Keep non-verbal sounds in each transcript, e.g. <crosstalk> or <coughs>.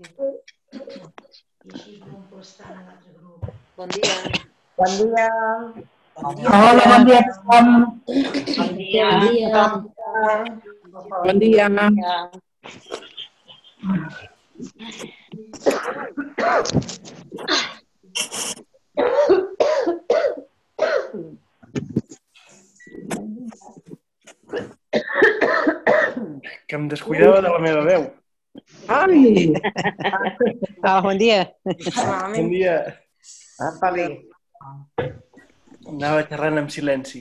Bon dia. Bon dia. Hola, bon dia a tothom. Bon dia. Bon dia. Bon dia. Que em descuidava de la meva veu. Ai, Ah, <laughs> bon dia. Un dia Apa bé. anava xerrant en silenci.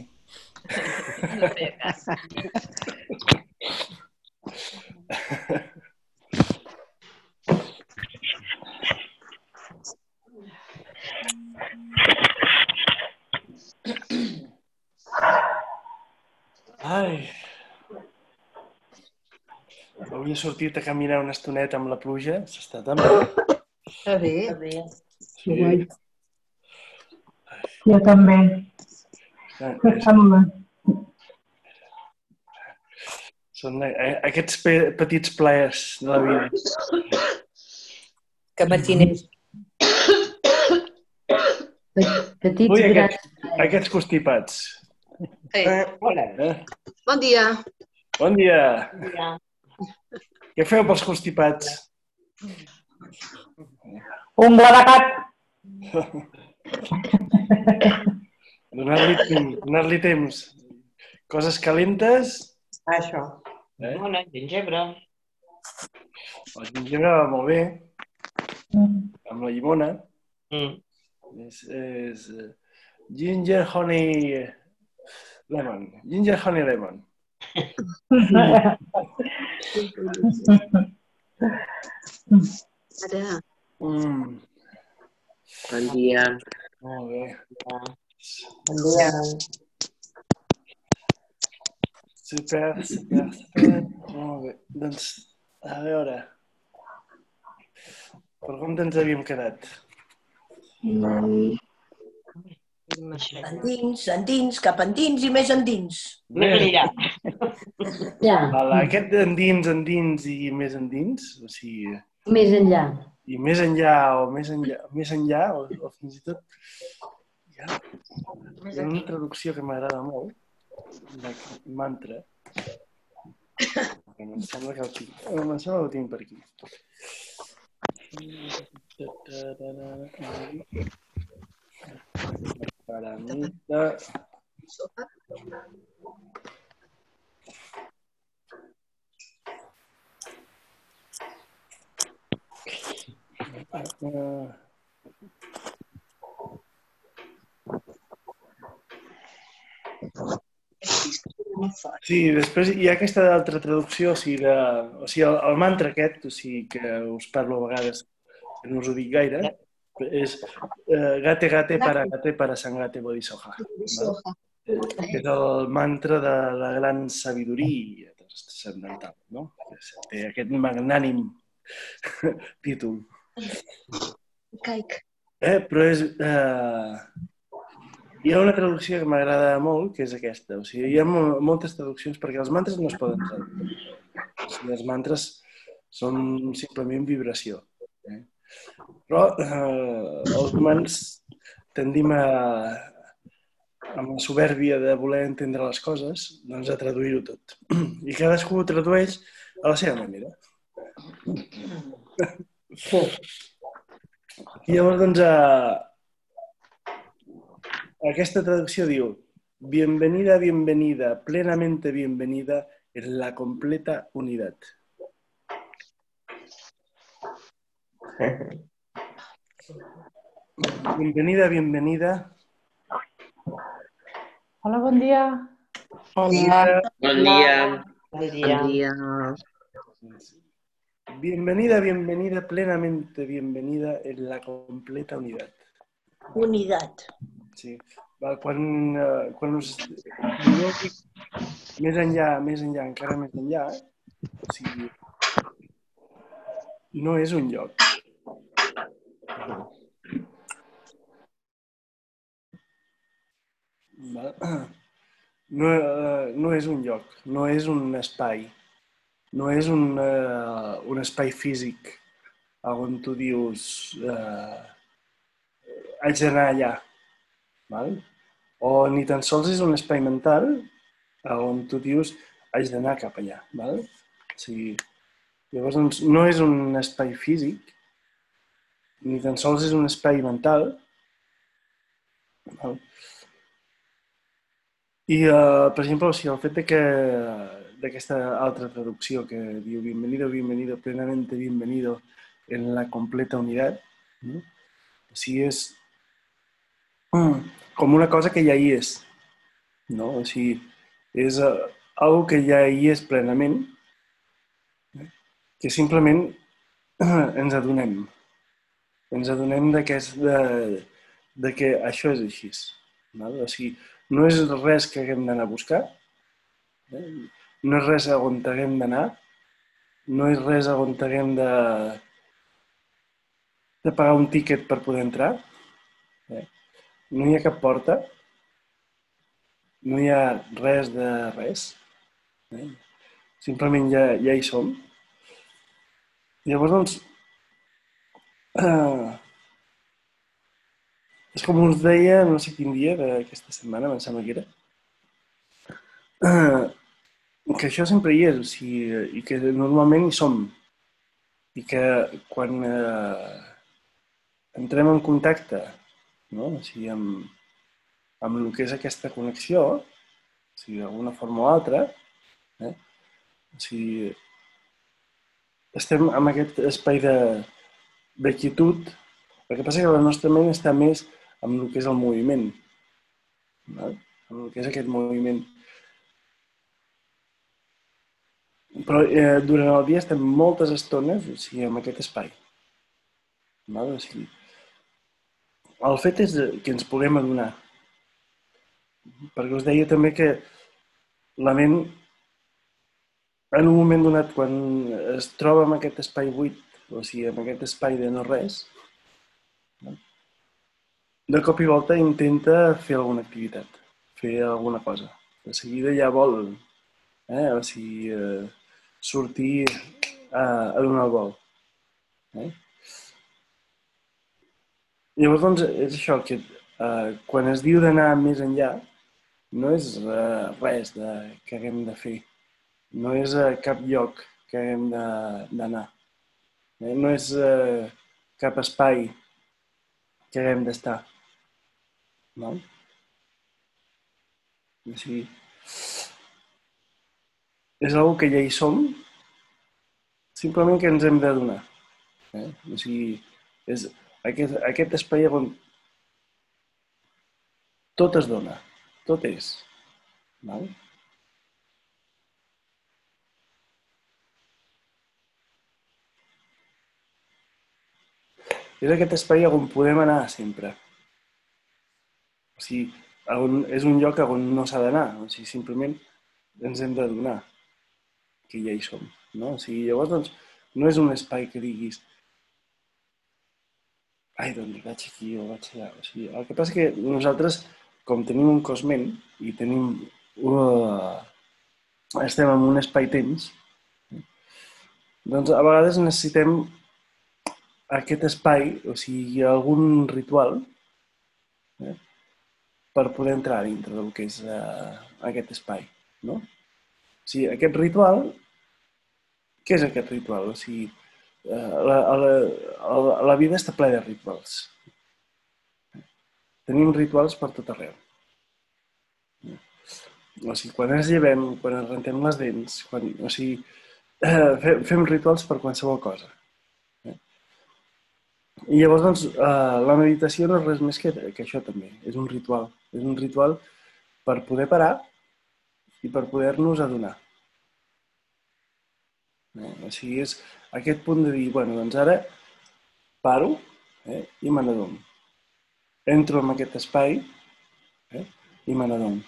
<laughs> Ai. Avui he sortit a caminar una estoneta amb la pluja. S'està tan bé. Està bé. que guai. Jo també. Sembla. Són eh, aquests pe petits plaers de la vida. Que matiners. Petits Ui, grans. aquests, aquests constipats. Eh, hola. Eh? Bon dia. Bon dia. dia. Què feu pels constipats? Ungla de gat. Donar-li temps, donar temps. Coses calentes. Això. Eh? Bona, gingebre. El gingebre va molt bé, amb la llimona. Mm. És, és eh, ginger honey lemon. Ginger honey lemon. Ara. Mm, Bon dia. Bon dia. Super, super, super. Molt bé. Doncs, a veure. Per com ens havíem quedat? Endins, endins, cap endins i més endins. Més enllà. Ja, aquest endins, endins i més endins, o sigui, més enllà. i més enllà o més enllà, més enllà o, o fins i tot hi ha, hi ha una traducció que m'agrada molt d'aquest mantra que em sembla que el tinc, eh, em sembla que el tinc per aquí. Paramita. Uh, Sí, després hi ha aquesta altra traducció, o sigui, de, o sigui el, el mantra aquest, o sigui, que us parlo a vegades, que no us ho dic gaire, és eh, gate gate para gate para sangate bodhisoja. val? Que és el mantra de la gran sabidoria transcendental, no? Té aquest magnànim <laughs> títol. Caic. Eh, però és... Eh, hi ha una traducció que m'agrada molt, que és aquesta. O sigui, hi ha mo moltes traduccions perquè els mantres no es poden traduir. O sigui, els mantres són simplement vibració. Eh? Però eh, els humans tendim a, amb la soberbia de voler entendre les coses, doncs a traduir-ho tot. I cadascú ho tradueix a la seva manera. I llavors, doncs, eh, aquesta traducció diu Bienvenida, bienvenida, plenamente bienvenida en la completa unidad. <laughs> Bienvenida, bienvenida. Hola, bon dia. Hola. Bon dia. Bon dia. dia. Bienvenida, bienvenida, plenamente bienvenida en la completa unidad. Unitat. Sí. Quan, eh, quan us més enllà, més enllà, encara més enllà, o sigui, no és un lloc. No, eh, no és un lloc, no és un espai, no és un, eh, un espai físic on tu dius eh, haig d'anar allà. Val? O ni tan sols és un espai mental on tu dius haig d'anar cap allà. Val? O sigui, llavors doncs, no és un espai físic, ni tan sols és un espai mental. I, uh, per exemple, o sigui, el fet de que d'aquesta altra traducció que diu bienvenido, bienvenido, plenamente bienvenido en la completa unitat, no? o sigui, és mm, com una cosa que ja hi és. No? O sigui, és uh, algo que ja hi és plenament, eh? que simplement <clears throat> ens adonem. Ens adonem de que, és de, de que això és així. Val? O sigui, no és res que haguem d'anar a buscar, eh? no és res a on haguem d'anar, no és res a on haguem de, de pagar un tíquet per poder entrar, eh? no hi ha cap porta, no hi ha res de res, eh? simplement ja, ja hi som. Llavors, doncs, eh, és com us deia, no sé quin dia d'aquesta setmana, em sembla que era, eh, que això sempre hi és, o sigui, i que normalment hi som. I que quan eh, entrem en contacte no? o sigui, amb, amb el que és aquesta connexió, o sigui, d'alguna forma o altra, eh? o sigui, estem en aquest espai de, de el que passa que la nostra ment està més amb el que és el moviment, no? amb el que és aquest moviment. Però eh, durant el dia estem moltes estones o sigui, en aquest espai. Val? O sigui, el fet és que ens puguem adonar. Perquè us deia també que la ment, en un moment donat, quan es troba en aquest espai buit, o sigui, en aquest espai de no res, de cop i volta intenta fer alguna activitat, fer alguna cosa. De seguida ja vol eh? o sigui, eh, sortir a, a donar el vol. Eh? Llavors, doncs, és això, que eh, quan es diu d'anar més enllà, no és eh, res de, que haguem de fer. No és a cap lloc que haguem d'anar. Eh? No és eh, cap espai que haguem d'estar. No? O sigui, és una que ja hi som, simplement que ens hem de donar. Eh? O sigui, és aquest, aquest espai on tot es dona, tot és. Val? És aquest espai on podem anar sempre. O sigui, on, és un lloc on no s'ha d'anar. O sigui, simplement ens hem de donar que ja hi som. No? O sigui, llavors, doncs, no és un espai que diguis ai, doncs vaig aquí o vaig allà. O sigui, el que passa que nosaltres, com tenim un cosment i tenim... Uh, estem en un espai-temps, doncs a vegades necessitem aquest espai, o sigui, algun ritual, eh, per poder entrar dintre del que és uh, aquest espai, no? O sigui, aquest ritual, què és aquest ritual? O sigui, la, la, la, la vida està plena de rituals. Tenim rituals per tot arreu. O sigui, quan ens llevem, quan ens rentem les dents, quan, o sigui, eh, fem, fem rituals per qualsevol cosa. I llavors, doncs, eh, la meditació no és res més que, que això també. És un ritual. És un ritual per poder parar i per poder-nos adonar. Eh? O sigui, és aquest punt de dir, bueno, doncs ara paro eh? i me n'adono. Entro en aquest espai eh? i me n'adono.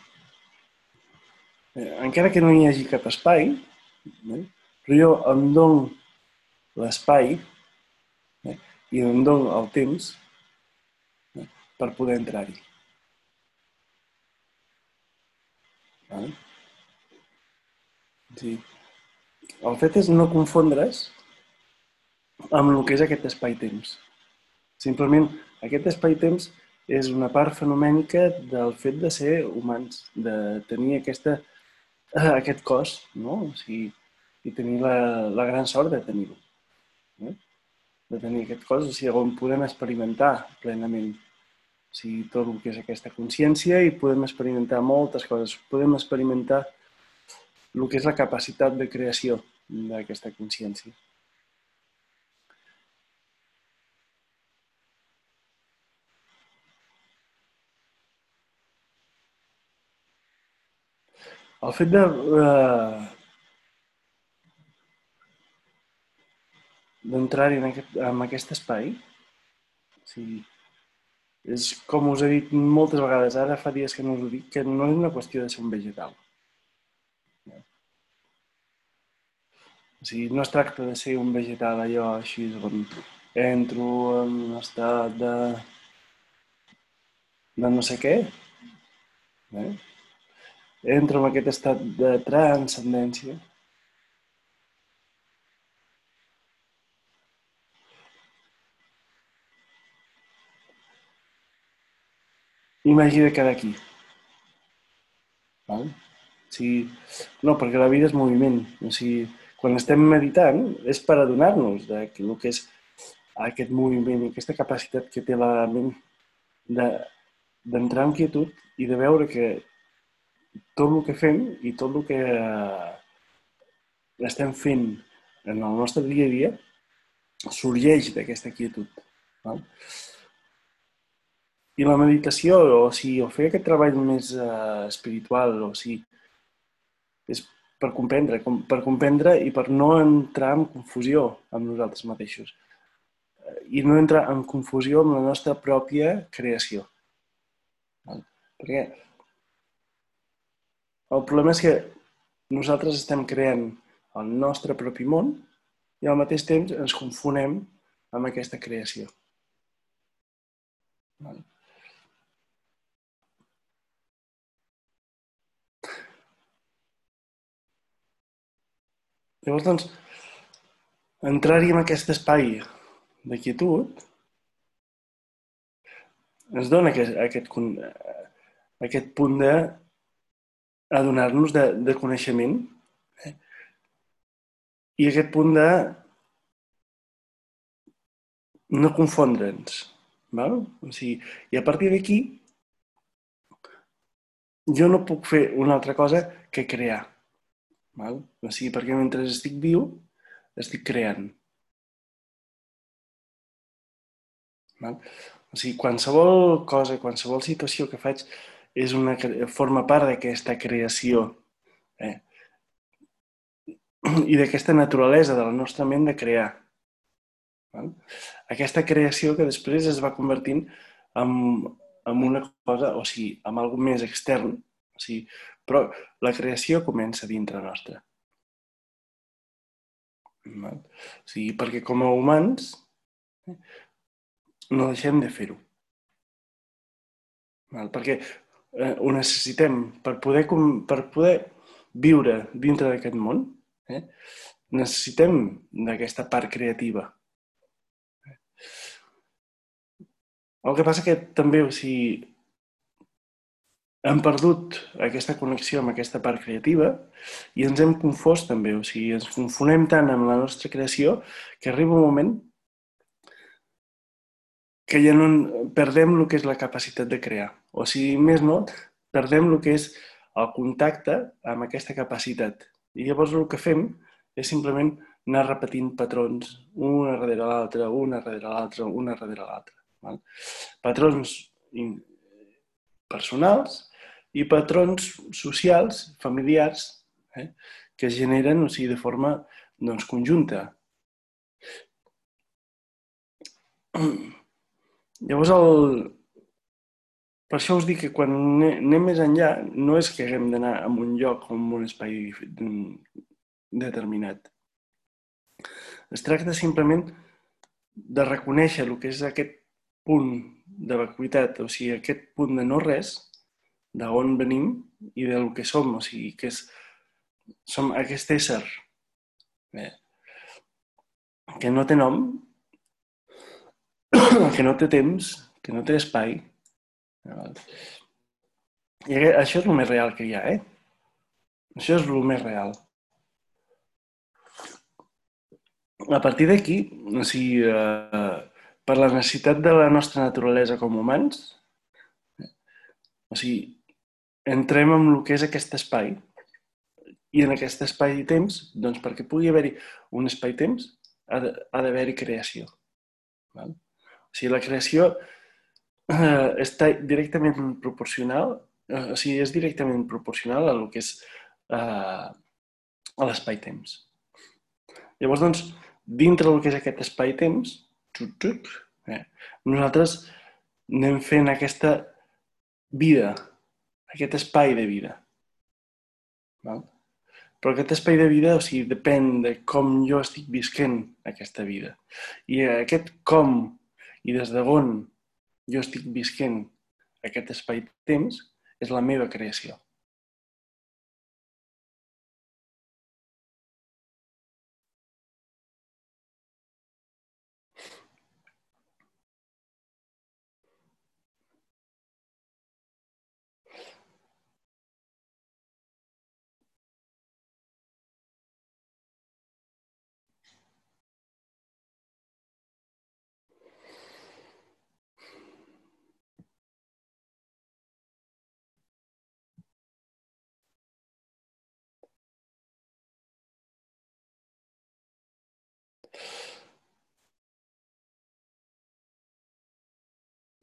Eh, encara que no hi hagi cap espai, eh? però jo em dono l'espai eh? I em dono el temps per poder entrar-hi. Sí. El fet és no confondre's amb el que és aquest espai-temps. Simplement, aquest espai-temps és una part fenomènica del fet de ser humans, de tenir aquesta, eh, aquest cos, no? O sigui, i tenir la, la gran sort de tenir-ho. De tenir aquest cos, o sigui, on podem experimentar plenament o sigui, tot el que és aquesta consciència i podem experimentar moltes coses. Podem experimentar el que és la capacitat de creació d'aquesta consciència. El fet de... Eh, d'entrar-hi en, aquest, en aquest espai, o sigui, és com us he dit moltes vegades, ara fa dies que no us ho dic, que no és una qüestió de ser un vegetal. O sigui, no es tracta de ser un vegetal allò així on entro en un estat de, de no sé què, eh? entro en aquest estat de transcendència, i m'hagi de quedar aquí. Val? O sigui, no, perquè la vida és moviment. O sigui, quan estem meditant és per adonar-nos de que el que és aquest moviment i aquesta capacitat que té la ment de- d'entrar en quietud i de veure que tot el que fem i tot el que eh, estem fent en el nostre dia a dia sorgeix d'aquesta quietud. Val? I la meditació, o sigui, o fer aquest treball més eh, espiritual, o sigui, és per comprendre, com, per comprendre i per no entrar en confusió amb nosaltres mateixos. I no entrar en confusió amb la nostra pròpia creació. Perquè el problema és que nosaltres estem creant el nostre propi món i al mateix temps ens confonem amb aquesta creació. Val? Llavors, doncs, entrar-hi en aquest espai de quietud ens dona aquest, aquest, con- aquest punt de adonar-nos de, de coneixement eh? i aquest punt de no confondre'ns. Val? O sigui, I a partir d'aquí jo no puc fer una altra cosa que crear. Val? O sigui, perquè mentre estic viu, estic creant. Val? O sigui, qualsevol cosa, qualsevol situació que faig és una, forma part d'aquesta creació eh? i d'aquesta naturalesa de la nostra ment de crear. Val? Aquesta creació que després es va convertint en, en una cosa, o sigui, en alguna més extern, o sigui, però la creació comença dintre nostra. Val? O sigui, perquè com a humans no deixem de fer-ho. Perquè eh, ho necessitem per poder, com- per poder viure dintre d'aquest món. Eh? Necessitem d'aquesta part creativa. El que passa que també, o sigui, hem perdut aquesta connexió amb aquesta part creativa i ens hem confós també, o sigui, ens confonem tant amb la nostra creació que arriba un moment que ja no perdem el que és la capacitat de crear. O sigui, més no, perdem el que és el contacte amb aquesta capacitat. I llavors el que fem és simplement anar repetint patrons, una darrere l'altra, una darrere l'altra, una darrere l'altra. Patrons personals i patrons socials, familiars, eh, que es generen o sigui, de forma doncs, conjunta. <clears throat> Llavors, el... per això us dic que quan ane- anem més enllà no és que haguem d'anar a un lloc o en un espai determinat. Es tracta simplement de reconèixer el que és aquest punt de vacuïtat, o sigui, aquest punt de no res, d'on venim i del que som, o sigui, que és, som aquest ésser. Eh? que no té nom, <coughs> que no té temps, que no té espai. I aqu- això és el més real que hi ha, eh? Això és el més real. A partir d'aquí, o sigui, eh, per la necessitat de la nostra naturalesa com humans, o sigui, entrem en el que és aquest espai. I en aquest espai i temps, doncs perquè pugui haver-hi un espai-temps, ha d'haver-hi creació. Val? O sigui, la creació eh, està directament proporcional, eh, o sigui, és directament proporcional a lo que és eh, a l'espai-temps. Llavors, doncs, dintre del que és aquest espai-temps, eh, nosaltres anem fent aquesta vida, aquest espai de vida. Val? Però aquest espai de vida, o sigui, depèn de com jo estic visquent aquesta vida. I aquest com i des d'on jo estic visquent aquest espai-temps és la meva creació.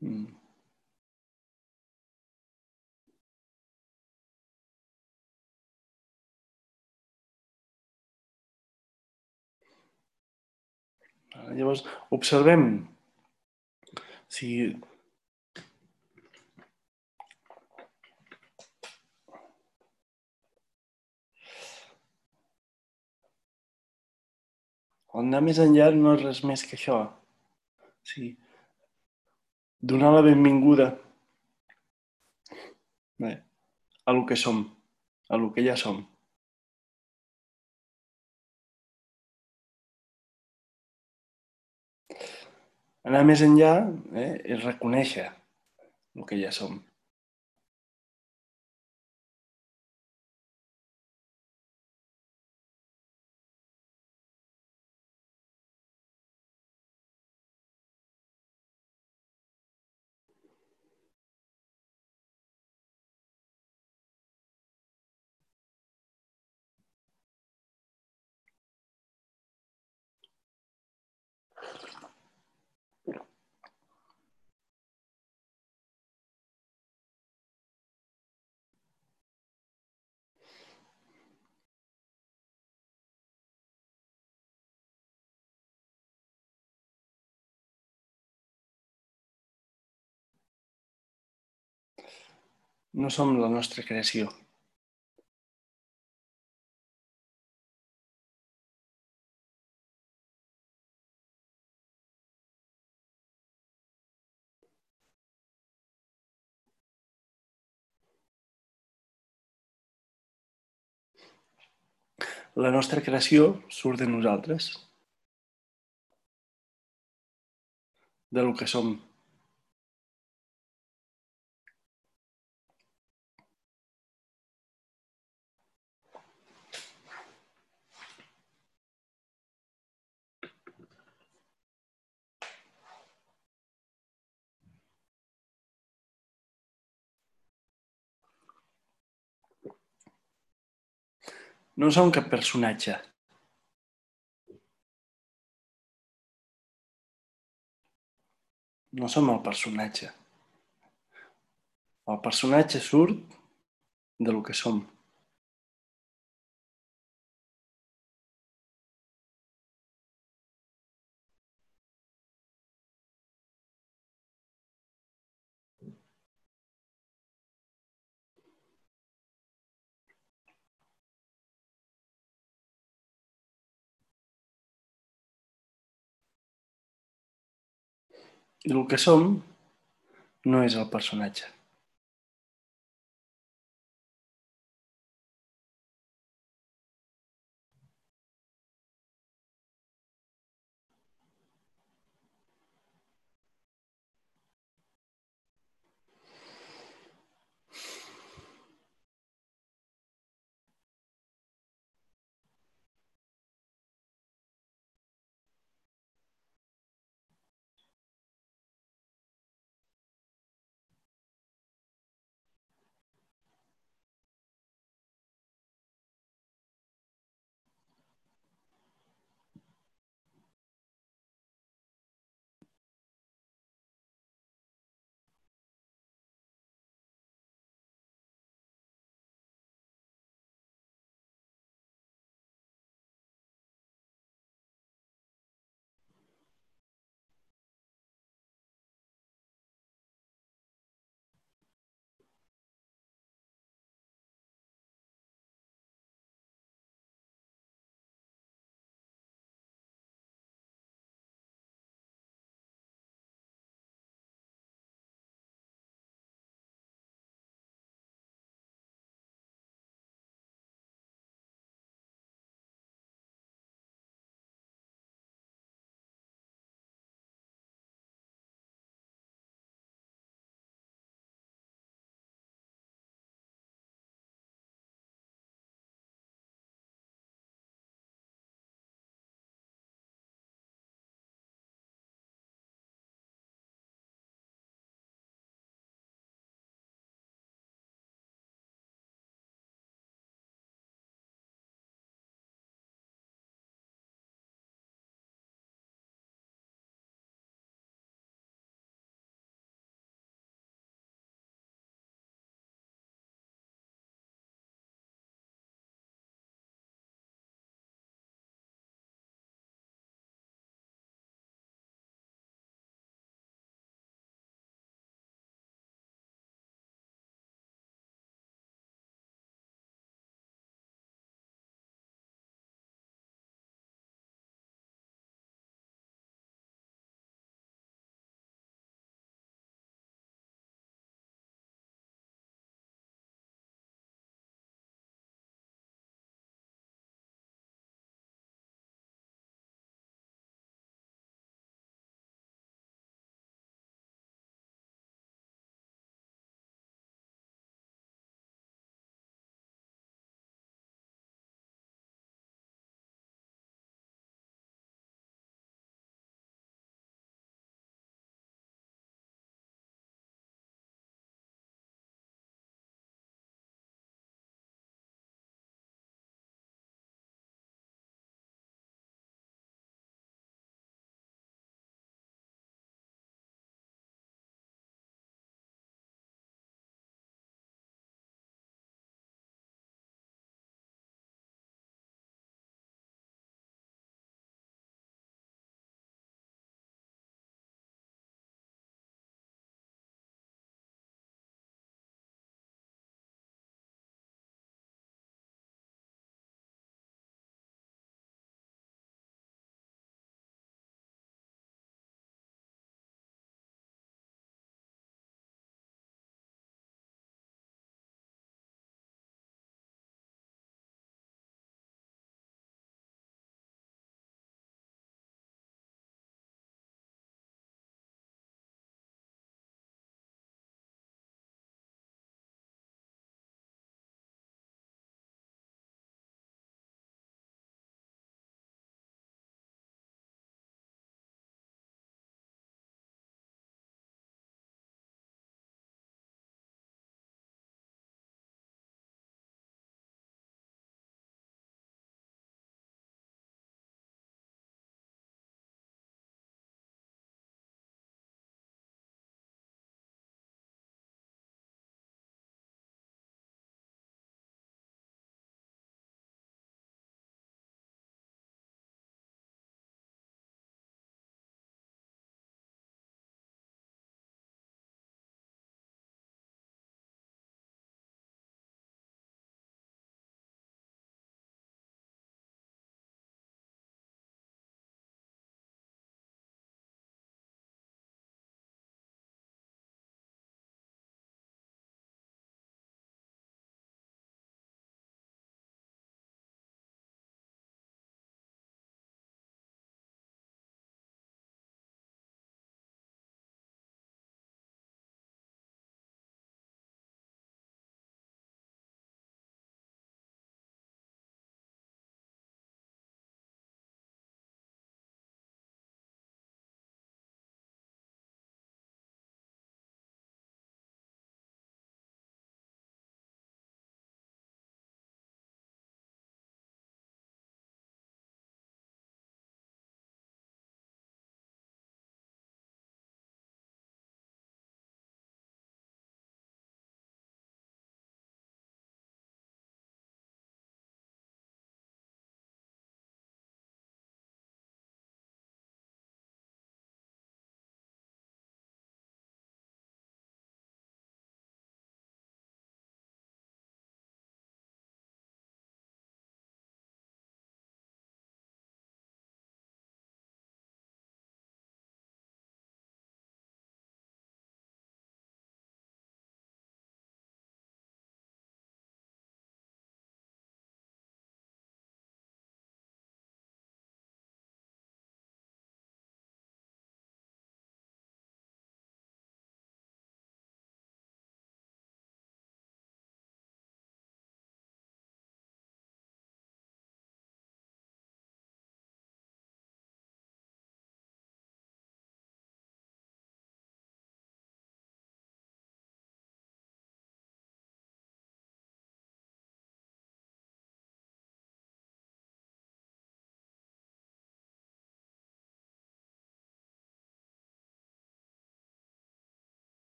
Mm. Llavors, observem si el anar més enllà no és res més que això. Sí. Donar la benvinguda eh, a lo que som, a lo que ja som. Anar més enllà eh, és reconèixer el que ja som. No som la nostra creació. La nostra creació surt de nosaltres, de lo que som. No som cap personatge. No som el personatge. El personatge surt de lo que som. I el que som no és el personatge.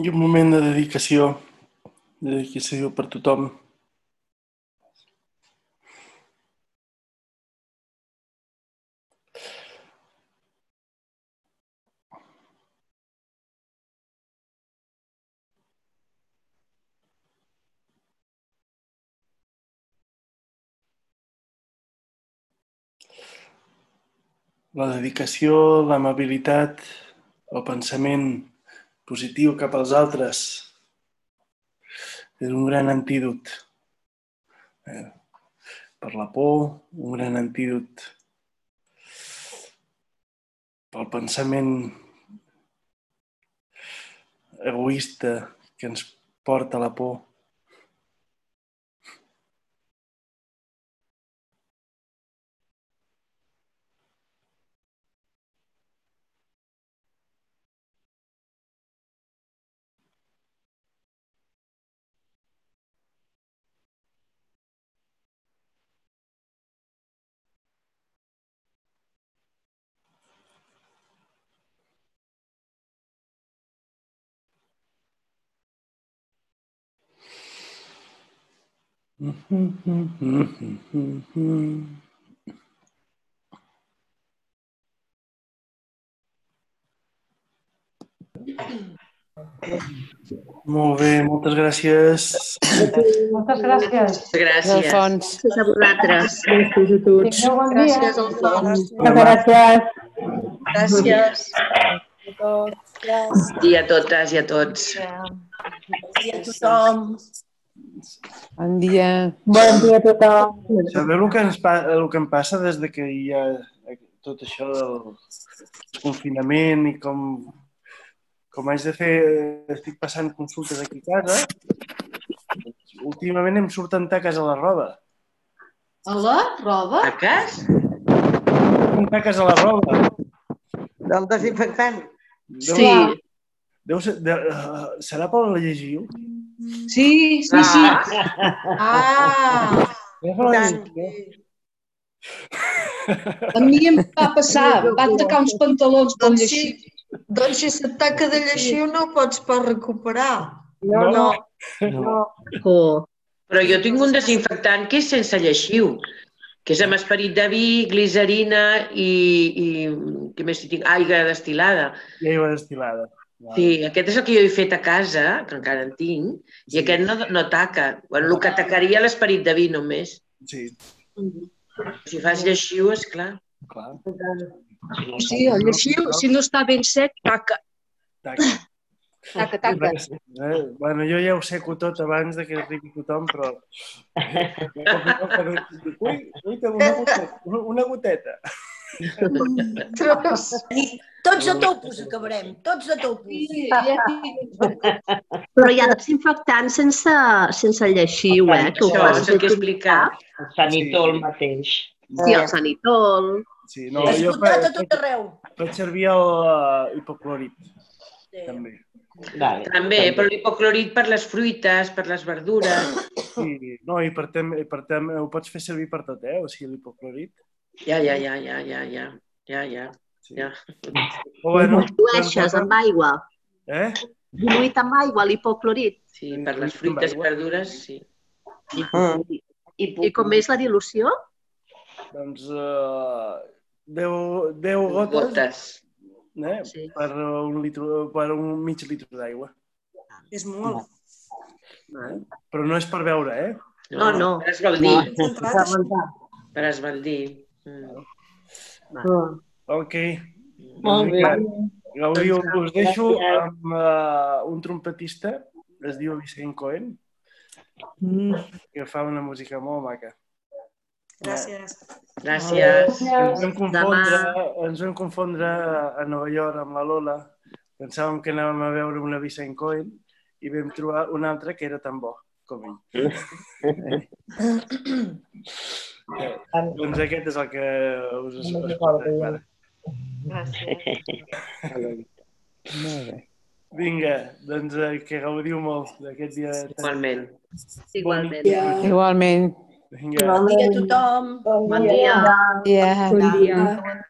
I un moment de dedicació, de dedicació per tothom. La dedicació, l'amabilitat, el pensament positiu cap als altres és un gran antídot eh, per la por, un gran antídot pel pensament egoista que ens porta la por. Molt bé, moltes gràcies. Moltes gràcies. Gràcies. Alfons. Gràcies a vosaltres. Gràcies a tots. Gràcies, Alfons. Moltes gràcies. Gràcies. Dia a totes i a tots. Dia a tothom. Bon dia. Bon dia a tothom. Sabeu el que, ens el que em passa des de que hi ha tot això del confinament i com, com haig de fer, estic passant consultes aquí a casa, últimament em surten taques a la roba. A la roba? A cas? Surten taques a la roba. Del desinfectant. Deu, Sí. Deu ser, de, uh, serà per la llegiu? Sí, sí, sí. Ah, llegiu? A mi em va passar. Van tacar uns pantalons pel doncs lleixiu. sí. Doncs si se't taca de lleixiu no ho pots pas recuperar. No, No. no. Oh. Però jo tinc un desinfectant que és sense lleixiu, que és amb esperit de vi, glicerina i, i què més hi tinc? Aigua destilada. I aigua destilada. Val. Sí, aquest és el que jo he fet a casa, que encara en tinc, i aquest no, no taca. Bueno, el que tacaria l'esperit de vi només. Sí, Si fas lleixiu, és clar. clar. Sí, el lleixiu, si no està ben sec, taca, Taca. taca, taca. Eh? Bueno, jo ja ho seco tot abans de que arribi tothom, però... <laughs> Ui, ui, tengo una goteta. Una goteta. Tros. Tots a topos acabarem, tots a topos. Sí, ja Però hi ha desinfectant sense, sense lleixiu, eh? Que ho Això pots és el sanitol mateix. Sí, el sanitol. Sí, no, jo Esgotat a faig, tot arreu. faig servir el uh, hipoclorit, Sí. també. Vale. També, però l'hipoclorit per les fruites, per les verdures. Sí, no, i per tem, per tem, ho pots fer servir per tot, eh? O sigui, l'hipoclorit. Ja, ja, ja, ja, ja, ja, ja, ja. Sí. Ja. O <laughs> bueno, Dilueixes amb aigua. Eh? Diluït amb aigua, l'hipoclorit. Sí, per les fruites, verdures, sí. I, I com és la dilució? Doncs uh, 10, 10 gotes, Gotes. eh? Sí. per, un litre, per un mig litre d'aigua. És molt. Però no és per beure, eh? No, no. Per esbaldir. Concentrat. Per esbaldir. Mm. Ok. Molt bé. Gaudiu, us deixo amb uh, un trompetista, es diu Vicent Cohen, que fa una música molt maca. Gràcies. Gràcies. Ens vam confondre, ens vam confondre a Nova York amb la Lola. Pensàvem que anàvem a veure una Vicent Cohen i vam trobar un altre que era tan bo com ell. <clears throat> <clears throat> <clears throat> Eh, doncs aquest és el que us escoltarem ara. Molt bé. Vinga, doncs eh, que gaudiu molt d'aquest dia. Igualment. Igualment. Igualment. Vinga. Bon dia a tothom. Bon dia. Ja. Bon dia.